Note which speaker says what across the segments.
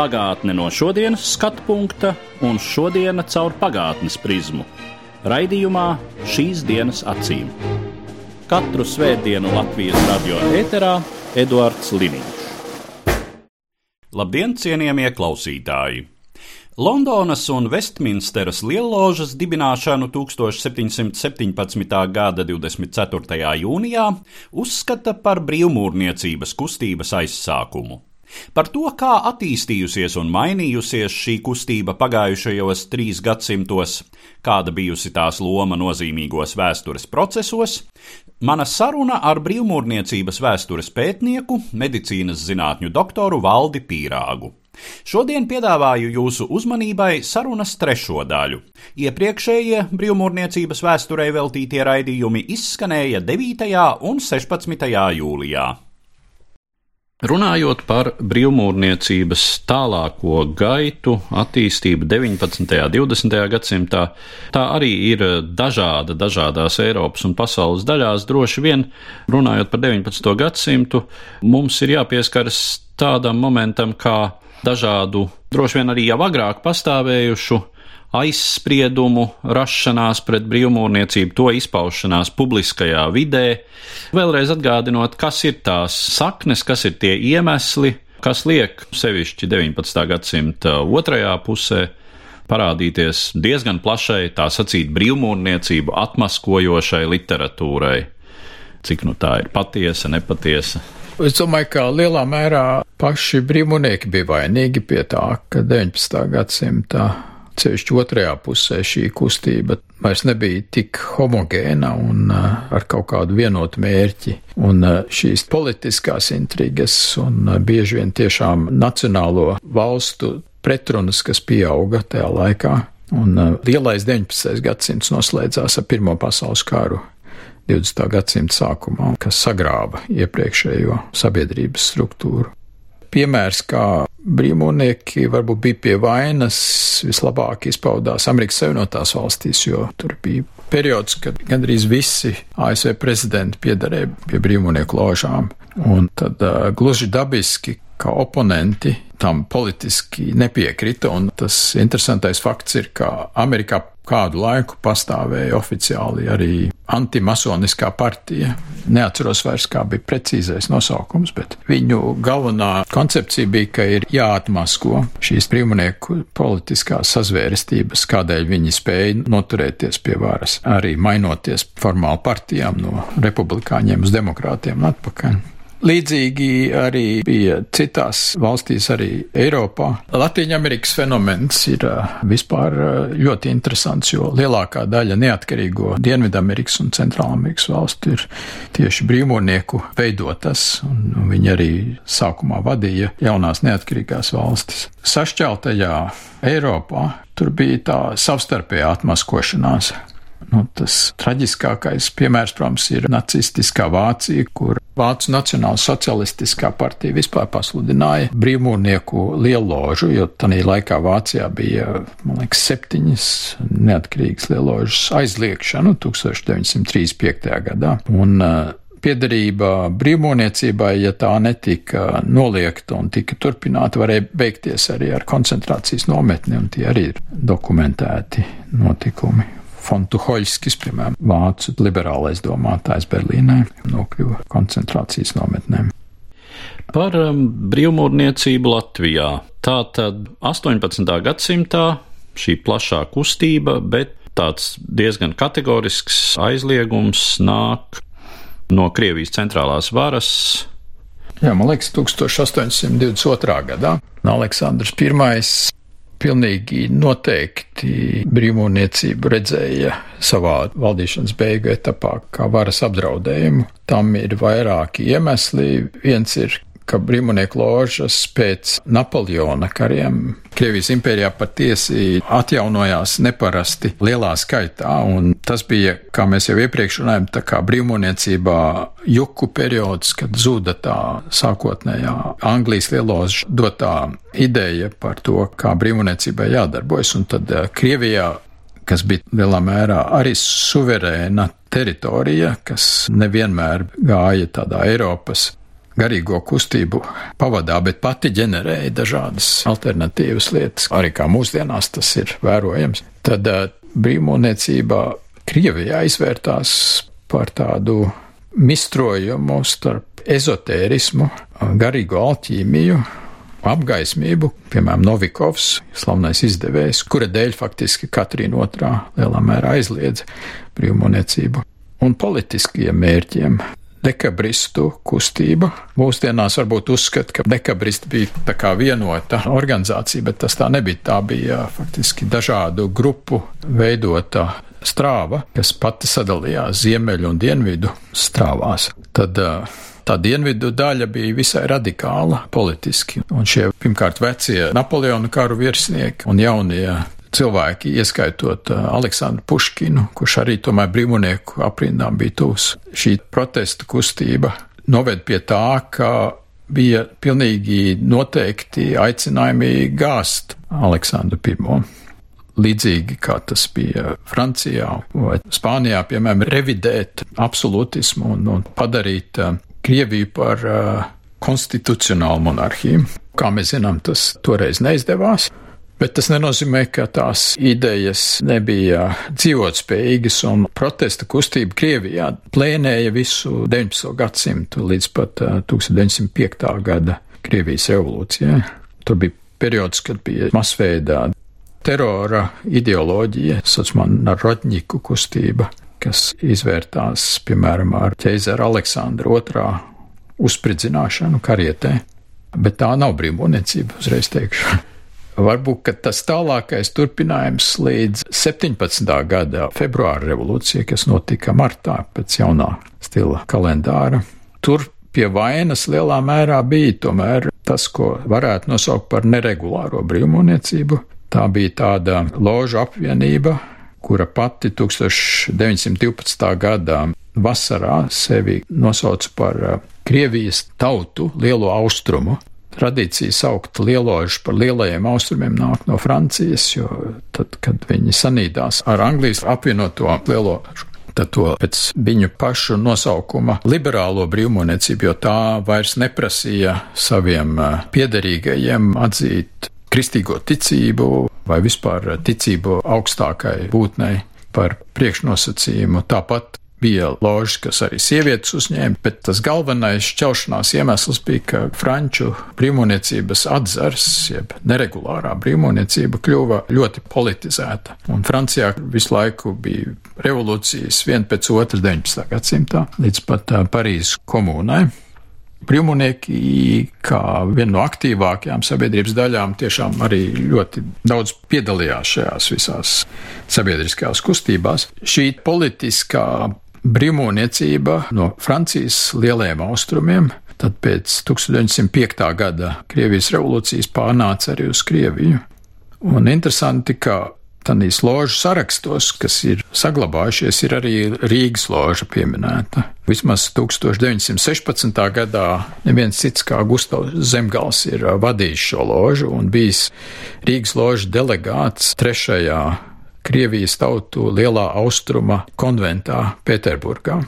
Speaker 1: Pagātne no šodienas skatu punkta un šodienas caur pagātnes prizmu. Raidījumā šīs dienas acīm. Katru svētdienu Latvijas radio eterā Eduards Liniņš. Labdien, cienījamie klausītāji! Londonas un Vestminsteras lielložas dibināšanu 1717. gada 24. jūnijā uzskata par brīvmūrniecības kustības aizsākumu. Par to, kā attīstījusies un mainījusies šī kustība pagājušajos trīs gadsimtos, kāda bijusi tās loma nozīmīgos vēstures procesos, mana saruna ar brīvmūrniecības vēstures pētnieku, medicīnas zinātņu doktoru Valdi Pīrāgu. Šodien piedāvāju jūsu uzmanībai sarunas trešo daļu. Iepriekšējie brīvmūrniecības vēsturei veltītie raidījumi izskanēja 9. un 16. jūlijā. Runājot par brīvmūrniecības tālāko gaitu, attīstību 19. un 20. gadsimtā, tā arī ir dažāda dažādās Eiropas un pasaules daļās. Droši vien, runājot par 19. gadsimtu, mums ir jāpieskaras tādam momentam kā dažādu, droši vien arī jau agrāk pastāvējušu aizspriedumu rašanās pret brīvmūrniecību, to izpaušanās publiskajā vidē. Vēlreiz atgādinot, kas ir tās saknes, kas ir tie iemesli, kas liek sevišķi 19. gadsimta otrajā pusē parādīties diezgan plašai, tā sacīt, brīvmūrniecību atmaskojošai literatūrai. Cik nu tā ir patiesa, nepatiesa.
Speaker 2: Es domāju, ka lielā mērā paši brīvmūrnieki bija vainīgi pie tā, ka 19. gadsimta ceļš otrajā pusē šī kustība vairs nebija tik homogēna un uh, ar kaut kādu vienotu mērķi. Un uh, šīs politiskās intrigas un uh, bieži vien tiešām nacionālo valstu pretrunas, kas pieauga tajā laikā. Un lielais 19. gadsimts noslēdzās ar Pirmo pasaules kāru 20. gadsimta sākumā, kas sagrāva iepriekšējo sabiedrības struktūru piemērs, kā brīvmūrnieki varbūt bija pie vainas, vislabāk izpaudās Amerikas Savienotās valstīs, jo tur bija periods, kad gandrīz visi ASV prezidenti piederēja pie brīvmūrnieku ložām. Un tad uh, gluži dabiski, kā oponenti tam politiski nepiekrita, un tas interesantais fakts ir, ka Amerikā kādu laiku pastāvēja oficiāli arī antimasoniskā partija. Neatceros vairs, kā bija precīzais nosaukums, bet viņu galvenā koncepcija bija, ka ir jāatmasko šīs brīvmanieku politiskās sazvērestības, kādēļ viņi spēja noturēties pie varas, arī mainoties formāli partijām no republikāņiem uz demokrātiem atpakaļ. Līdzīgi arī bija citās valstīs, arī Eiropā. Latvijas Amerikas fenomens ir vispār ļoti interesants, jo lielākā daļa neatkarīgo Dienvidamerikas un Centrālamerikas valstu ir tieši brīvmūrnieku veidotas, un viņi arī sākumā vadīja jaunās neatkarīgās valstis. Sašķeltajā Eiropā tur bija tā savstarpējā atmaskošanās. Nu, tas traģiskākais piemērs, protams, ir nacistiskā Vācija, kur Vācu Nacionāla socialistiskā partija vispār pasludināja brīvmūrnieku lieložu, jo tajā laikā Vācijā bija, man liekas, septiņas neatkarīgas lieložas aizliekšanu 1935. gadā. Un, uh, Piederība brīvmūrniecībai, ja tā netika noliegta un tika turpināta, varēja beigties arī ar koncentrācijas nometni, un tie arī ir dokumentēti notikumi. Fontuhoļskis, piemēram, vācu liberālais domātājs Berlīnē, nokļuva koncentrācijas nometnēm.
Speaker 1: Par um, brīvmūrniecību Latvijā. Tā tad 18. gadsimtā šī plašā kustība, bet tāds diezgan kategorisks aizliegums nāk no Krievijas centrālās varas.
Speaker 2: Jā, man liekas, 1822. gadā Aleksandrs I pilnīgi noteikti brīvmūrniecību redzēja savā valdīšanas beigu etapā kā varas apdraudējumu. Tam ir vairāki iemesli. Viens ir, ka brīvmonieku ložas pēc Napoleona kariem Krievijas impērijā patiesi atjaunojās neparasti lielā skaitā, un tas bija, kā mēs jau iepriekš runājam, tā kā brīvmoniecībā juku periods, kad zuda tā sākotnējā Anglijas lieloža dotā ideja par to, kā brīvmoniecībai jādarbojas, un tad eh, Krievijā kas bija lielā mērā arī suverēna teritorija, kas nevienmēr gāja tādā Eiropas garīgo kustību pavadā, bet pati ģenerēja dažādas alternatīvas lietas, arī kā mūsdienās tas ir vērojams. Tad uh, brīvmūniecībā Krievijā izvērtās par tādu mistrojumu starp ezotērismu, garīgo alķīmiju, apgaismību, piemēram, Novikovs, slavnais izdevējs, kura dēļ faktiski Katrīna otrā lielā mērā aizliedza brīvmūniecību, un politiskiem mērķiem. Dekabristu kustība. Mūsdienās varbūt uzskata, ka dekabristi bija tā kā vienota organizācija, bet tas tā nebija. Tā bija faktiski dažādu grupu veidota strāva, kas pati sadalījās ziemeļu un dienvidu strāvās. Tad tā dienvidu daļa bija visai radikāla politiski. Un šie pirmkārt vecie Napoleona karu virsnieki un jaunie cilvēki, ieskaitot uh, Aleksandru Puškinu, kurš arī tomēr brīvmonieku aprindām bija tūs. Šī protesta kustība noved pie tā, ka bija pilnīgi noteikti aicinājumi gāzt Aleksandru I. Līdzīgi kā tas bija Francijā vai Spānijā, piemēram, revidēt absolūtismu un, un padarīt uh, Krieviju par uh, konstitucionālu monarhiju. Kā mēs zinām, tas toreiz neizdevās. Bet tas nenozīmē, ka tās idejas nebija dzīvotspējīgas, un protesta kustība Krievijā plēnēja visu 19. gadsimtu līdz pat uh, 1905. gada Krievijas revolūcijai. Tur bija periods, kad bija masveidā terora ideoloģija, saucamā narodņiku kustība, kas izvērtās, piemēram, ar ķeizara Aleksandra II uzspridzināšanu karietē, bet tā nav brīvmūniecība, uzreiz teikšu. Varbūt tas tālākais turpinājums līdz 17. gada februāra revolūcija, kas notika martā pēc jaunā stila kalendāra. Tur pie vainas lielā mērā bija tomēr tas, ko varētu nosaukt par neregulāro brīvmūniecību. Tā bija tāda loža apvienība, kura pati 1912. gadā vasarā sevi nosauca par uh, Krievijas tautu lielo austrumu. Tradīcija saukt lieložu par lielajiem austrumiem nāk no Francijas, jo tad, kad viņi sanīdās ar Anglijas apvienoto lieložu, tad to pēc viņu pašu nosaukuma liberālo brīvmūniecību, jo tā vairs neprasīja saviem uh, piederīgajiem atzīt kristīgo ticību vai vispār ticību augstākai būtnei par priekšnosacījumu. Tāpat bija ložas, kas arī sievietes uzņēma, bet tas galvenais šķelšanās iemesls bija, ka franču brīvmūniecības atzars, jeb neregulārā brīvmūniecība, kļuva ļoti politizēta. Un Francijā visu laiku bija revolūcijas vien pēc otras 19. gadsimtā līdz pat Parīzes komunai. Brīvmūnieki, kā viena no aktīvākajām sabiedrības daļām, tiešām arī ļoti daudz piedalījās šajās visās sabiedriskajās kustībās. Šī politiskā brīvmūniecība no Francijas lielajiem austrumiem, tad pēc 1905. gada Krievijas revolūcijas pārnāca arī uz Krieviju. Un interesanti, ka Tanīs ložu sarakstos, kas ir saglabājušies, ir arī Rīgas loža pieminēta. Vismaz 1916. gadā neviens cits kā Gustavs Zemgals ir vadījis šo ložu un bijis Rīgas loža delegāts trešajā Krievijas tautu lielā austruma konventā Pēterburgā.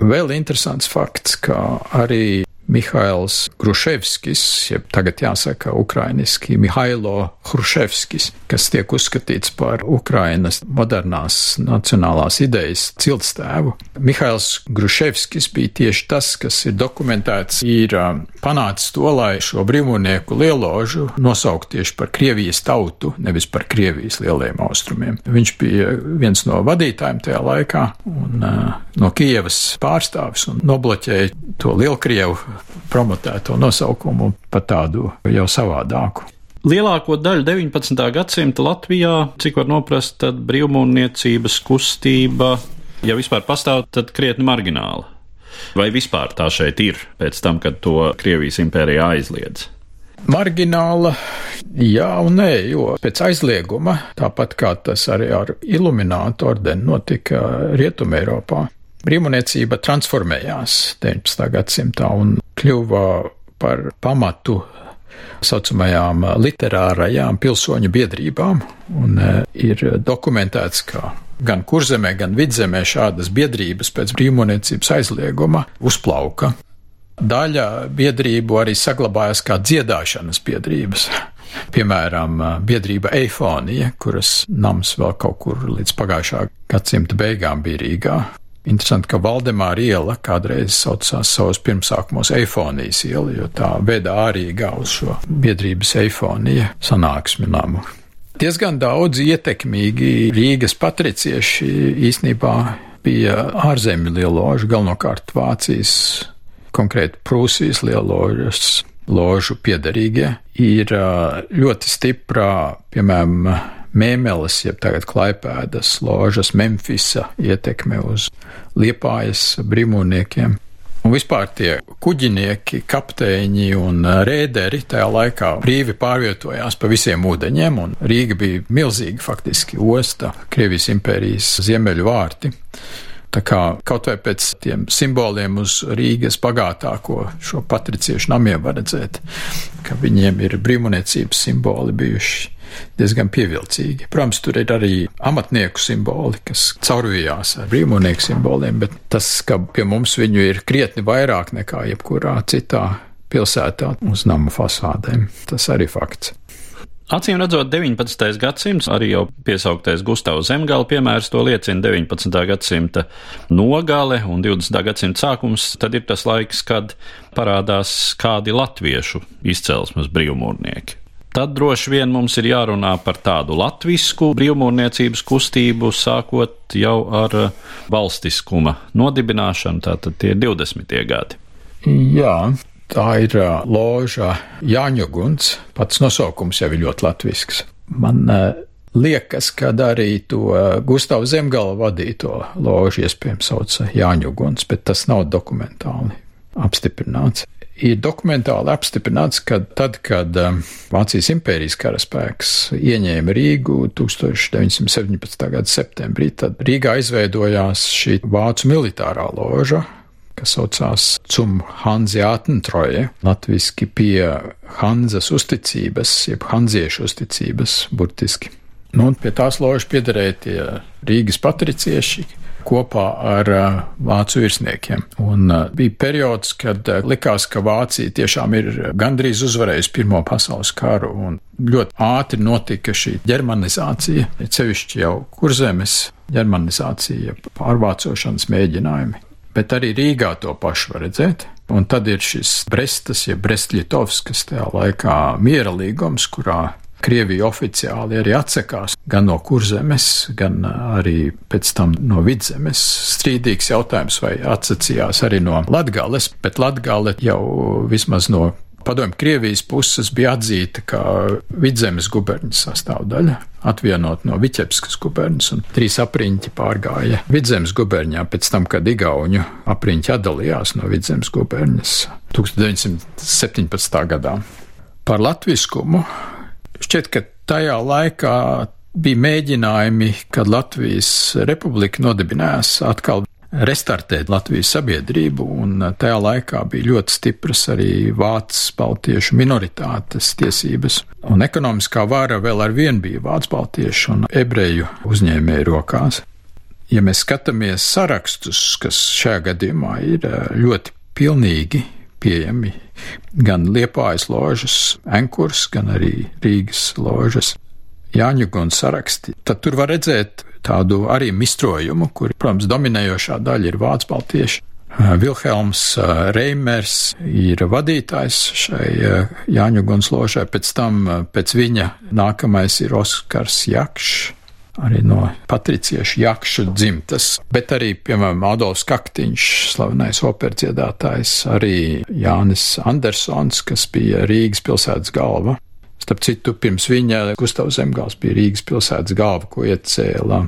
Speaker 2: Vēl interesants fakts, ka arī Mihails Gruševskis, jeb tagad jāsaka ukrainiski Mihailo Hruševskis, kas tiek uzskatīts par Ukrainas modernās nacionālās idejas ciltstēvu. Mihails Gruševskis bija tieši tas, kas ir dokumentēts, ir um, panācis to, lai šo brīvmonieku lieložu nosaukt tieši par Krievijas tautu, nevis par Krievijas lielajiem austrumiem. Viņš bija viens no vadītājiem tajā laikā un uh, no Kievas pārstāvis un nobloķēja to Lielkrievu promotēto nosaukumu par tādu jau savādāku.
Speaker 1: Lielāko daļu 19. gadsimta Latvijā, cik var noprast, tad brīvmūrniecības kustība, ja vispār pastāv, tad krietni margināla. Vai vispār tā šeit ir pēc tam, kad to Krievijas impērija aizliedz?
Speaker 2: Margināla, jā un nē, jo pēc aizlieguma, tāpat kā tas arī ar Iluminātu ordeni notika Rietumē Eiropā, brīvmaniecība transformējās 19. gadsimtā un kļuva par pamatu saucamajām literārajām pilsoņu biedrībām, un e, ir dokumentēts, ka gan kurzemē, gan vidzemē šādas biedrības pēc brīvmaniecības aizlieguma uzplauka. Daļa biedrību arī saglabājas kā dziedāšanas biedrības. Piemēram, biedrība Eifonija, kuras nams vēl kaut kur līdz pagājušā gadsimta beigām bija Rīgā. Interesanti, ka Valdemāra iela kādreiz saucās savos pirmsākumos Eifonijas iela, jo tā veda ārīgā uz šo biedrības Eifonija sanāksmi namu. Diezgan daudz ietekmīgi Rīgas patricieši īsnībā bija ārzemju lieloži, galvenokārt Vācijas konkrēti Prūsijas lieložas ložu piedarīgie, ir ļoti stiprā, piemēram, Mēmeles, jeb tagad Klaipēdas ložas Memfisa ietekme uz Liepājas brīvmūniekiem. Un vispār tie kuģinieki, kapteiņi un rēderi tajā laikā brīvi pārvietojās pa visiem ūdeņiem, un Rīga bija milzīga faktiski osta, Krievijas impērijas ziemeļu vārti. Tā kā kaut vai pēc tiem simboliem uz Rīgas bagātāko šo patriciešu namiem var redzēt, ka viņiem ir brīvmuniecības simboli bijuši diezgan pievilcīgi. Protams, tur ir arī amatnieku simboli, kas caurvījās ar brīvmonieku simboliem, bet tas, ka pie mums viņu ir krietni vairāk nekā jebkurā citā pilsētā uz nama fasādēm, tas arī fakts.
Speaker 1: Acīm redzot, 19. gadsimts, arī jau piesauktais Gustavs Zemgala piemērs to liecina 19. gadsimta nogale un 20. gadsimta sākums, tad ir tas laiks, kad parādās kādi latviešu izcelsmes brīvmūrnieki. Tad droši vien mums ir jārunā par tādu latvisku brīvmūrniecības kustību, sākot jau ar valstiskuma nodibināšanu, tātad tie ir 20. gadi.
Speaker 2: Jā, Tā ir loža Jāņuguns. Pats nosaukums jau ir ļoti latvisks. Man liekas, ka arī to Gustavu Zemgala vadīto ložu iespējams sauc Jāņuguns, bet tas nav dokumentāli apstiprināts. Ir dokumentāli apstiprināts, ka tad, kad Vācijas impērijas karaspēks ieņēma Rīgu 1917. gada septembrī, tad Rīgā izveidojās šī vācu militārā loža, kas saucās Cum Hanziātentroje, latviski pie Hanzas uzticības, jeb hanziešu uzticības, burtiski. Nu, un pie tās ložas piederēja tie Rīgas patricieši, kopā ar uh, vācu virsniekiem. Un uh, bija periods, kad uh, likās, ka Vācija tiešām ir gandrīz uzvarējusi Pirmo pasaules karu, un ļoti ātri notika šī ģermanizācija, cevišķi jau kurzemes ģermanizācija, pārvācošanas mēģinājumi bet arī Rīgā to pašu var redzēt. Un tad ir šis Brestas, ja Brestļitovs, kas tajā laikā miera līgums, kurā Krievija oficiāli arī atsakās gan no kurzemes, gan arī pēc tam no vidzemes. Strīdīgs jautājums, vai atsacījās arī no Latgales, bet Latgale jau vismaz no Padomju Krievijas puses bija atzīta kā vidzemes guberņas sastāvdaļa, atvienot no Viķepskas guberņas, un trīs apriņķi pārgāja vidzemes guberņā pēc tam, kad Igauņu apriņķi atdalījās no vidzemes guberņas 1917. gadā. Par latviskumu šķiet, ka tajā laikā bija mēģinājumi, kad Latvijas republika nodibinājās atkal restartēt Latvijas sabiedrību, un tajā laikā bija ļoti stipras arī vācu baltiešu minoritātes tiesības, un ekonomiskā vāra vēl ar vienu bija vācu baltiešu un ebreju uzņēmēju rokās. Ja mēs skatāmies sarakstus, kas šajā gadījumā ir eh, ļoti pilnīgi pieejami, gan Liepājas ložas, Enkurs, gan arī Rīgas ložas, Jāņuguns saraksti, tad tur var redzēt tādu arī mistrojumu, kur, protams, dominējošā daļa ir vācu baltieši. Vilhelms Reimers ir vadītājs šai Jāņu Gunslošai, pēc tam pēc viņa nākamais ir Oskars Jakšs, arī no patriciešu jakšu dzimtas, bet arī, piemēram, Adolfs Kaktiņš, slavenais operdziedātājs, arī Jānis Andersons, kas bija Rīgas pilsētas galva. Starp citu, pirms viņa Gustavs Zemgals bija Rīgas pilsētas galva, ko iecēla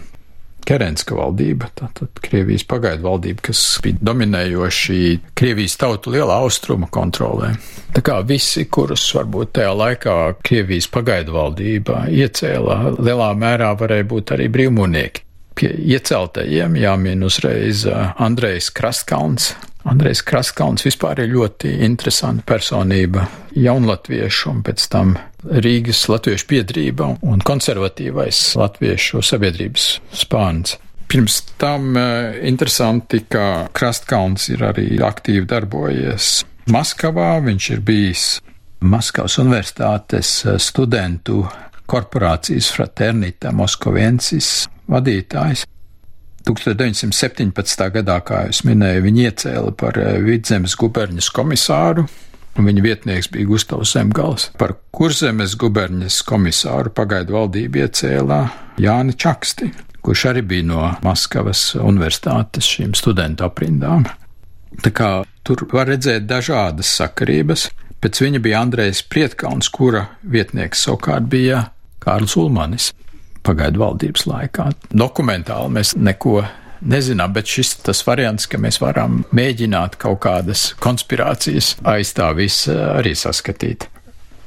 Speaker 2: Kerenska valdība, tātad Krievijas pagaidu valdība, kas bija dominējoši Krievijas tautu lielā austruma kontrolē. Tā kā visi, kurus varbūt tajā laikā Krievijas pagaidu valdība iecēla, lielā mērā varēja būt arī brīvmūnieki. Pie ieceltajiem jāmin uzreiz Andrejs Krastkalns, Andrejs Kraskalns vispār ir ļoti interesanta personība, jaunlatviešu un pēc tam Rīgas latviešu biedrība un konservatīvais latviešu sabiedrības spāns. Pirms tam interesanti, ka Krastkalns ir arī aktīvi darbojies Maskavā, viņš ir bijis Maskavas universitātes studentu korporācijas fraternita Moskoviensis vadītājs. 1917. gadā, kā jau minēju, viņi iecēla par eh, vidzemes guberņas komisāru, un viņa vietnieks bija Gustavs Zemgals. Par kurzemes guberņas komisāru pagaidu valdību iecēlā Jāni Čaksti, kurš arī bija no Maskavas universitātes šīm studentu aprindām. Tā kā tur var redzēt dažādas sakarības. Pēc viņa bija Andrejs Prietkauns, kura vietnieks savukārt bija Kārlis Ulmanis pagaidu valdības laikā. Dokumentāli mēs neko nezinām, bet šis tas variants, ka mēs varam mēģināt kaut kādas konspirācijas aiz tā visa arī saskatīt.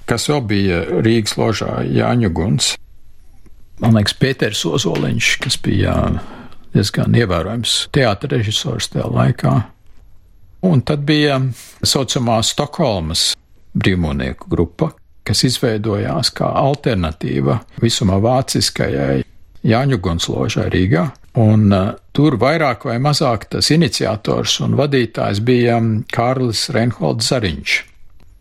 Speaker 2: Kas vēl bija Rīgas ložā Jāņu Guns? Man liekas, Pēters Ozoliņš, kas bija diezgan ievērojams teātra režisors tajā laikā. Un tad bija saucamā Stokholmas brīvmonieku grupa, kas izveidojās kā alternatīva visumā vāciskajai Jāņu Gunsložai Rīgā. Un uh, tur vairāk vai mazāk tas iniciators un vadītājs bija um, Kārlis Reinholds Zariņš,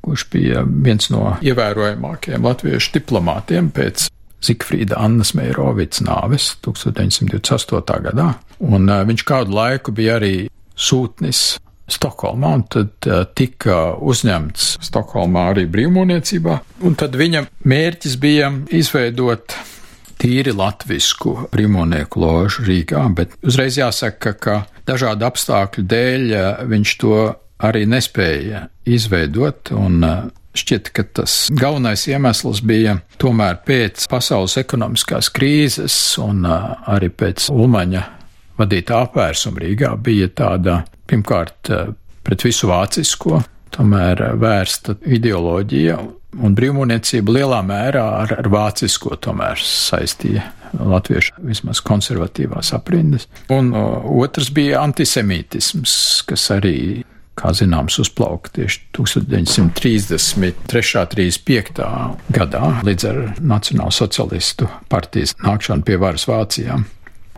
Speaker 2: kurš bija viens no ievērojamākajiem latviešu diplomātiem pēc Zikfrīda Annas Meirovicas nāves 1928. gadā. Un uh, viņš kādu laiku bija arī sūtnis Stokholmā, un tad uh, tika uzņemts Stokholmā arī brīvmūniecībā, un tad viņa mērķis bija izveidot tīri latvisku brīvmūnieku ložu Rīgā, bet uzreiz jāsaka, ka dažādu apstākļu dēļ uh, viņš to arī nespēja izveidot, un uh, šķiet, ka tas galvenais iemesls bija tomēr pēc pasaules ekonomiskās krīzes un arī pēc Ulmaņa vadītā apvērsuma Rīgā bija tāda pirmkārt eh, pret visu vācisko, tomēr eh, vērsta ideoloģija un brīvmūniecība lielā mērā ar, ar vācisko tomēr saistīja latviešu vismaz konservatīvās aprindas. Un otrs bija antisemītisms, kas arī, kā zināms, uzplauka tieši 1933. 35. gadā līdz ar Nacionālo socialistu partijas nākšanu pie varas Vācijā.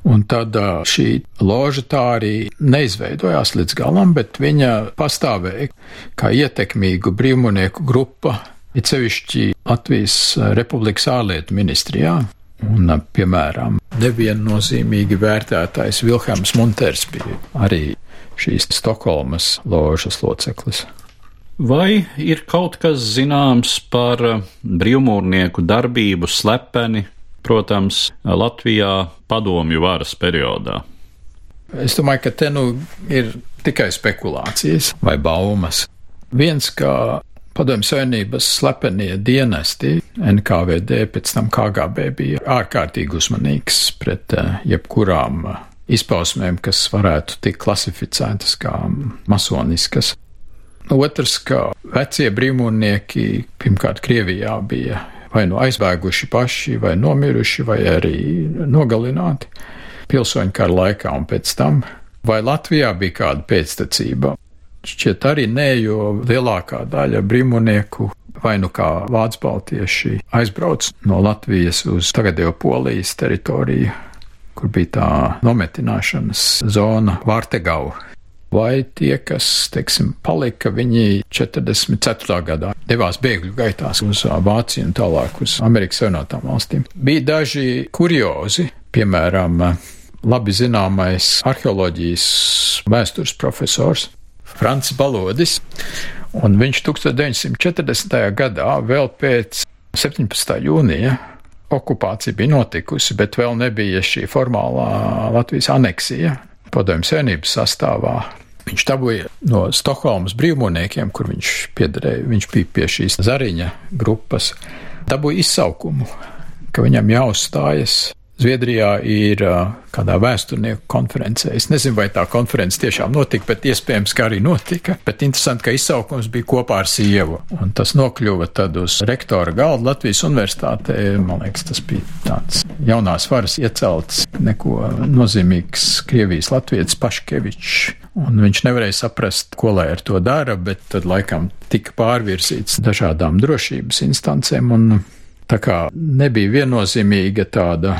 Speaker 2: Un tad šī loža tā arī neizveidojās līdz galam, bet viņa pastāvēja kā ietekmīgu brīvmonieku grupa, it sevišķi Latvijas Republikas ārlietu ministrijā. Un, piemēram, neviennozīmīgi vērtētājs Vilhelms Munters bija arī šīs Stokholmas ložas loceklis.
Speaker 1: Vai ir kaut kas zināms par brīvmūrnieku darbību slepeni protams, Latvijā padomju varas periodā.
Speaker 2: Es domāju, ka te nu ir tikai spekulācijas vai baumas. Viens, kā Padomju Savienības slepenie dienesti, NKVD, pēc tam KGB bija ārkārtīgi uzmanīgs pret eh, jebkurām eh, izpausmēm, kas varētu tikt klasificētas kā masoniskas. Otrs, ka vecie brīvmūrnieki pirmkārt Krievijā bija vai nu aizbēguši paši, vai nomiruši, vai arī nogalināti pilsoņu kara laikā un pēc tam. Vai Latvijā bija kāda pēctecība? Šķiet arī nē, jo lielākā daļa brīvmonieku vai nu kā vācu baltieši aizbrauc no Latvijas uz tagadējo Polijas teritoriju, kur bija tā nometināšanas zona Vārtegau vai tie, kas, teiksim, palika, viņi 44. gadā devās bēgļu gaitās uz Vāciju un tālāk uz Amerikas Savienotām valstīm. Bija daži kuriozi, piemēram, labi zināmais arheoloģijas vēstures profesors Frants Balodis, un viņš 1940. gadā vēl pēc 17. jūnija okupācija bija notikusi, bet vēl nebija šī formālā Latvijas aneksija padomju savienības sastāvā. Viņš dabūja no Stokholmas brīvmoniekiem, kur viņš piederēja, viņš bija pie šīs zariņa grupas, dabūja izsaukumu, ka viņam jāuzstājas Zviedrijā ir kādā vēsturnieku konferencē. Es nezinu, vai tā konference tiešām notika, bet iespējams, ka arī notika. Bet interesanti, ka izsaukums bija kopā ar sievu. Un tas nokļuva tad uz rektora galda Latvijas universitātē. Man liekas, tas bija tāds jaunās varas iecelts, neko nozīmīgs Krievijas latvietis Paškevičs. Un viņš nevarēja saprast, ko lai ar to dara, bet tad laikam tika pārvirzīts dažādām drošības instancēm. Tā kā nebija viennozīmīga tāda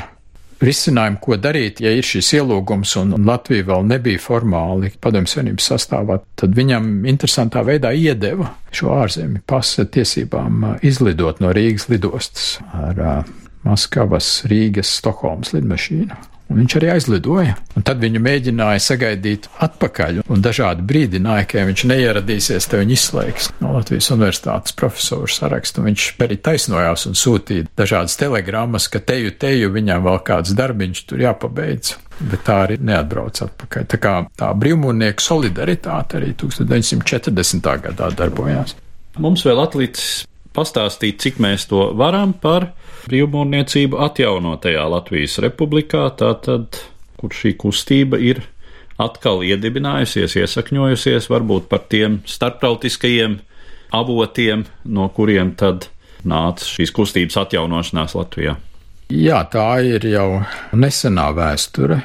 Speaker 2: risinājumu, ko darīt, ja ir šis ielūgums un Latvija vēl nebija formāli padomju savienības sastāvā, tad viņam interesantā veidā iedeva šo ārzemju pasa tiesībām uh, izlidot no Rīgas lidostas ar uh, Maskavas, Rīgas, Stokholmas lidmašīnu. Un viņš arī aizlidoja. Un tad viņu mēģināja sagaidīt atpakaļ. Un dažādi brīdināja, ka ja viņš neieradīsies, te viņu izslēgs no Latvijas universitātes profesoru sarakstu. Viņš arī taisnojās un sūtīja dažādas telegrammas, ka teju, teju viņam vēl kāds darbiņš tur jāpabeidz. Bet tā arī neatbrauc atpakaļ. Tā kā tā brīvmūrnieku solidaritāte arī 1940. gadā darbojās.
Speaker 1: Mums vēl atlicis pastāstīt, cik mēs to varam par brīvmūrniecību atjaunotajā Latvijas republikā, tātad, kur šī kustība ir atkal iedibinājusies, iesakņojusies, varbūt par tiem starptautiskajiem avotiem, no kuriem tad nāca šīs kustības atjaunošanās Latvijā.
Speaker 2: Jā, tā ir jau nesenā vēsture.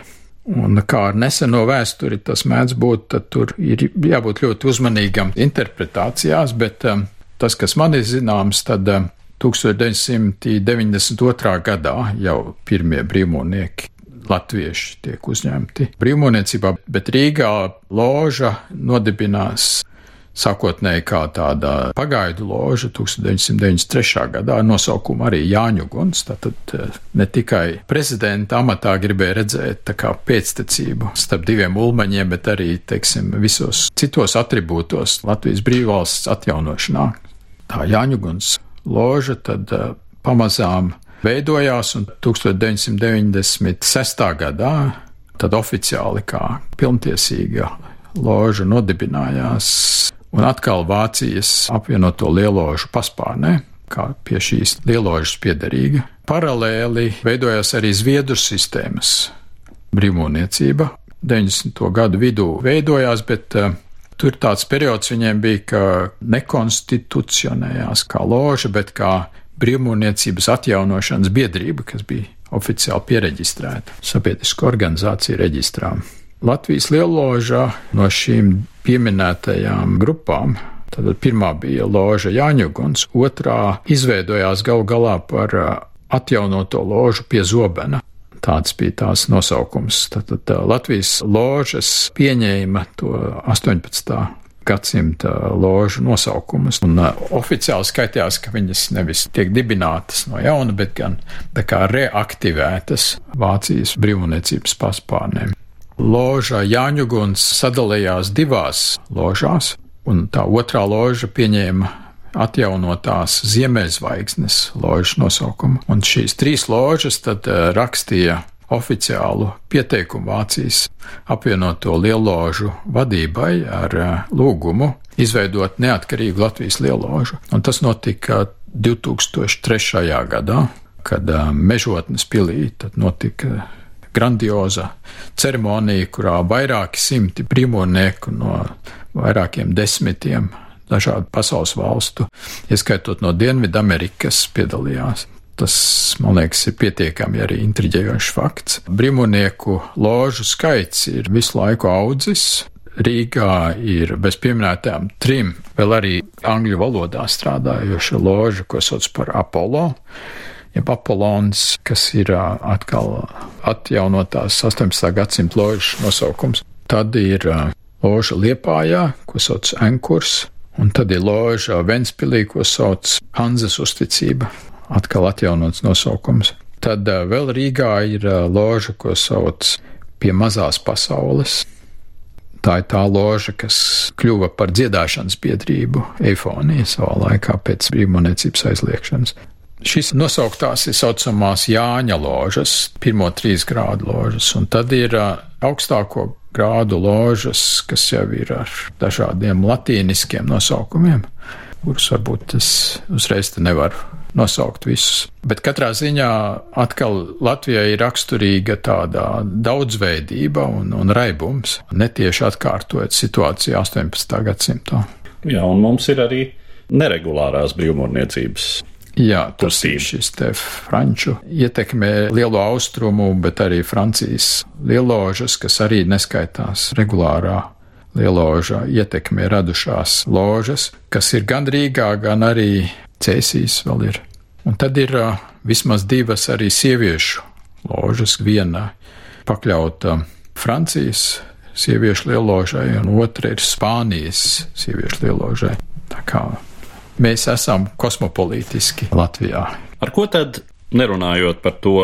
Speaker 2: Un kā ar neseno vēsturi tas mēdz būt, tad tur ir jābūt ļoti uzmanīgam interpretācijās, bet um, tas, kas man ir zināms, tad um, 1992. gadā jau pirmie brīvmūrnieki latvieši tiek uzņemti brīvmūrniecībā, bet Rīgā loža nodibinās sākotnēji kā tāda pagaidu loža 1993. gadā ar nosaukumu arī Jāņu Guns. Tātad eh, ne tikai prezidenta amatā gribēja redzēt tā kā pēctecību starp diviem ulmaņiem, bet arī, teiksim, visos citos atribūtos Latvijas brīvvalsts atjaunošanā. Tā Jāņu Guns loža tad uh, pamazām veidojās un 1996. gadā tad oficiāli kā pilntiesīga loža nodibinājās un atkal Vācijas apvienoto lieložu paspārnē, kā pie šīs lieložas piederīga. Paralēli veidojās arī Zviedru sistēmas brīvmūrniecība. 90. gadu vidū veidojās, bet uh, Tur tāds periods viņiem bija, ka nekonstitucionējās kā loža, bet kā brīvmūrniecības atjaunošanas biedrība, kas bija oficiāli pieregistrēta sabiedriska organizācija reģistrā. Latvijas lieloža no šīm pieminētajām grupām Tad pirmā bija loža Jāņuguns, otrā izveidojās gal galā par atjaunoto ložu pie Zobena. Tāds bija tās nosaukums. Tad, tad Latvijas ložas pieņēma to 18 gadsimta ložu nosaukumus. Un uh, oficiāli skaitījās, ka viņas nevis tiek dibinātas no jauna, bet gan reaktivētas Vācijas brīvniecības paspārnēm. Loža Jāņuguns sadalījās divās ložās, un tā otrā loža pieņēma atjaunotās Ziemeļzvaigznes ložas nosaukumu. Un šīs trīs ložas tad uh, rakstīja oficiālu pieteikumu Vācijas apvienoto lieložu vadībai ar uh, lūgumu izveidot neatkarīgu Latvijas lieložu. Un tas notika 2003. gadā, kad uh, Mežotnes pilī notika grandioza ceremonija, kurā vairāki simti brīvmonieku no vairākiem desmitiem dažādu pasaules valstu, ieskaitot no Dienvidamerikas, piedalījās. Tas, man liekas, ir pietiekami arī intriģējošs fakts. Brīvmonieku ložu skaits ir visu laiku audzis. Rīgā ir bez pieminētām trim vēl arī angļu valodā strādājoša loža, ko sauc par Apollo, jeb Apollons, kas ir atkal atjaunotās 18. gadsimta ložas nosaukums. Tad ir loža Liepājā, ko sauc Ankurs, Un tad ir loža Ventspilī, ko sauc Hanzas uzticība, atkal atjaunots nosaukums. Tad vēl Rīgā ir loža, ko sauc pie mazās pasaules. Tā ir tā loža, kas kļuva par dziedāšanas biedrību Eifonija savā laikā pēc brīvmonēcības aizliekšanas. Šis nosauktās ir saucamās Jāņa ložas, pirmo trīs grādu ložas, un tad ir augstāko grādu ložas, kas jau ir ar dažādiem latīniskiem nosaukumiem, kurus varbūt es uzreiz te nevaru nosaukt visus. Bet katrā ziņā atkal Latvijai ir raksturīga tāda daudzveidība un, un raibums, netieši atkārtojot situāciju 18. gadsimtā.
Speaker 1: Jā, un mums ir arī neregulārās brīvmūrniecības
Speaker 2: Jā, tas ir šis te franču ietekmē lielo austrumu, bet arī Francijas lieložas, kas arī neskaitās regulārā lieložā ietekmē radušās ložas, kas ir gan Rīgā, gan arī Cēsīs vēl ir. Un tad ir uh, vismaz divas arī sieviešu ložas, viena pakļauta Francijas sieviešu lieložai, un otra ir Spānijas sieviešu lieložai. Tā kā mēs esam kosmopolītiski Latvijā.
Speaker 1: Ar ko tad, nerunājot par to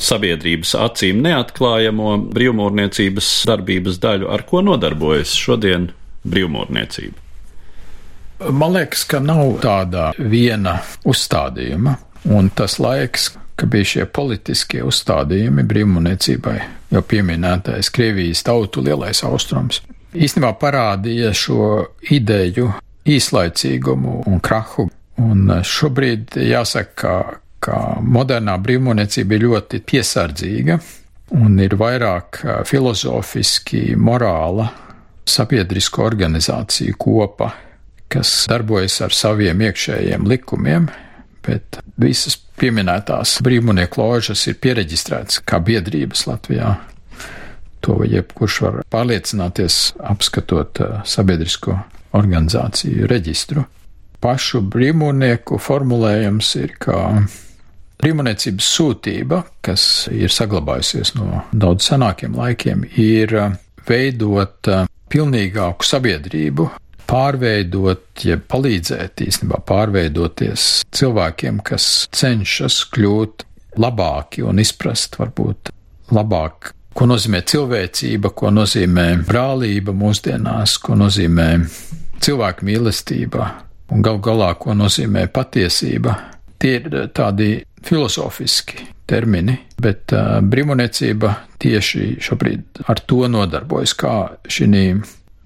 Speaker 1: sabiedrības acīm neatklājamo brīvmūrniecības darbības daļu, ar ko nodarbojas šodien brīvmūrniecība?
Speaker 2: Man liekas, ka nav tāda viena uzstādījuma, un tas laiks, ka bija šie politiskie uzstādījumi brīvmūrniecībai, jau pieminētais Krievijas tautu lielais austrums, īstenībā parādīja šo ideju īslaicīgumu un krahu. Un eh, šobrīd jāsaka, ka, ka modernā brīvmūniecība ir ļoti piesardzīga un ir vairāk eh, filozofiski, morāla, sabiedrisko organizāciju kopa, kas darbojas ar saviem iekšējiem likumiem, bet visas pieminētās brīvmūnieku ložas ir pieregistrētas kā biedrības Latvijā. To jebkurš var pārliecināties, apskatot eh, sabiedrisko organizāciju reģistru. Pašu brīvmūrnieku formulējums ir, ka brīvmūrniecības sūtība, kas ir saglabājusies no daudz senākiem laikiem, ir veidot pilnīgāku sabiedrību, pārveidot, ja palīdzēt īstenībā pārveidoties cilvēkiem, kas cenšas kļūt labāki un izprast varbūt labāk ko nozīmē cilvēcība, ko nozīmē brālība mūsdienās, ko nozīmē cilvēka mīlestība un gal galā, ko nozīmē patiesība. Tie ir eh, tādi filozofiski termini, bet uh, brīvmūniecība tieši šobrīd ar to nodarbojas, kā šī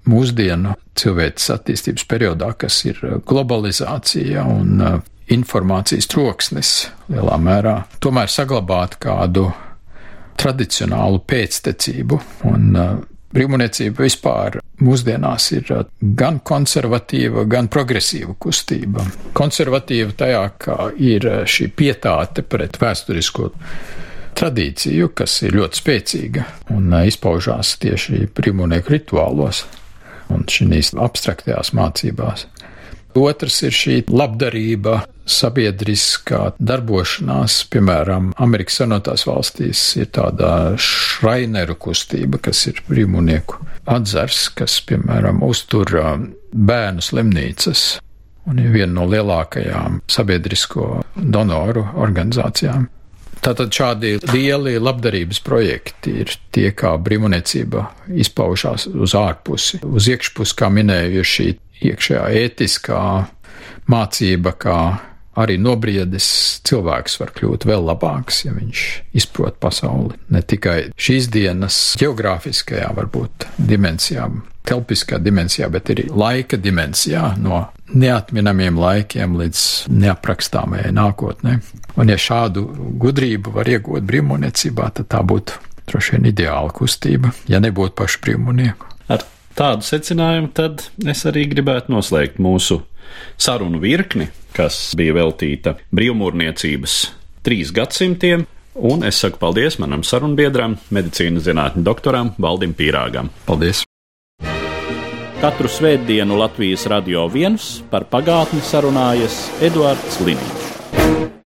Speaker 2: mūsdienu cilvēces attīstības periodā, kas ir eh, globalizācija un uh, informācijas troksnis lielā mērā, tomēr saglabāt kādu tradicionālu pēctecību un uh, Brīvmūniecība vispār mūsdienās ir uh, gan konservatīva, gan progresīva kustība. Konservatīva tajā, ka ir uh, šī pietāte pret vēsturisko tradīciju, kas ir ļoti spēcīga un uh, izpaužās tieši brīvmūnieku rituālos un šīs abstraktajās mācībās. Otrs ir šī labdarība, sabiedriskā darbošanās, piemēram, Amerikas Savienotās valstīs ir tāda šraineru kustība, kas ir brīvmunieku atzars, kas, piemēram, uztur bērnu slimnīcas un ir viena no lielākajām sabiedrisko donoru organizācijām. Tātad šādi lieli labdarības projekti ir tie, kā brīvniecība izpaužās uz ārpusi. Uz iekšpusi, kā minēju, ir šī iekšējā ētiskā mācība, kā arī nobriedis cilvēks var kļūt vēl labāks, ja viņš izprot pasauli. Ne tikai šīs dienas geogrāfiskajā, varbūt dimensijā, telpiskā dimensijā, bet arī laika dimensijā, no neatminamiem laikiem līdz neaprakstāmajai nākotnē. Un ja šādu gudrību var iegūt brīvmūniecībā, tad tā būtu droši vien ideāla kustība, ja nebūtu pašu brīvmūnieku.
Speaker 1: Ar tādu secinājumu tad es arī gribētu noslēgt mūsu sarunu virkni, kas bija veltīta brīvmūrniecības trīs gadsimtiem, un es saku paldies manam sarunbiedram, medicīnas zinātņu doktoram Valdim Pīrāgam.
Speaker 2: Paldies!
Speaker 1: Katru svētdienu Latvijas radio viens par pagātni sarunājas Eduards Liniņš.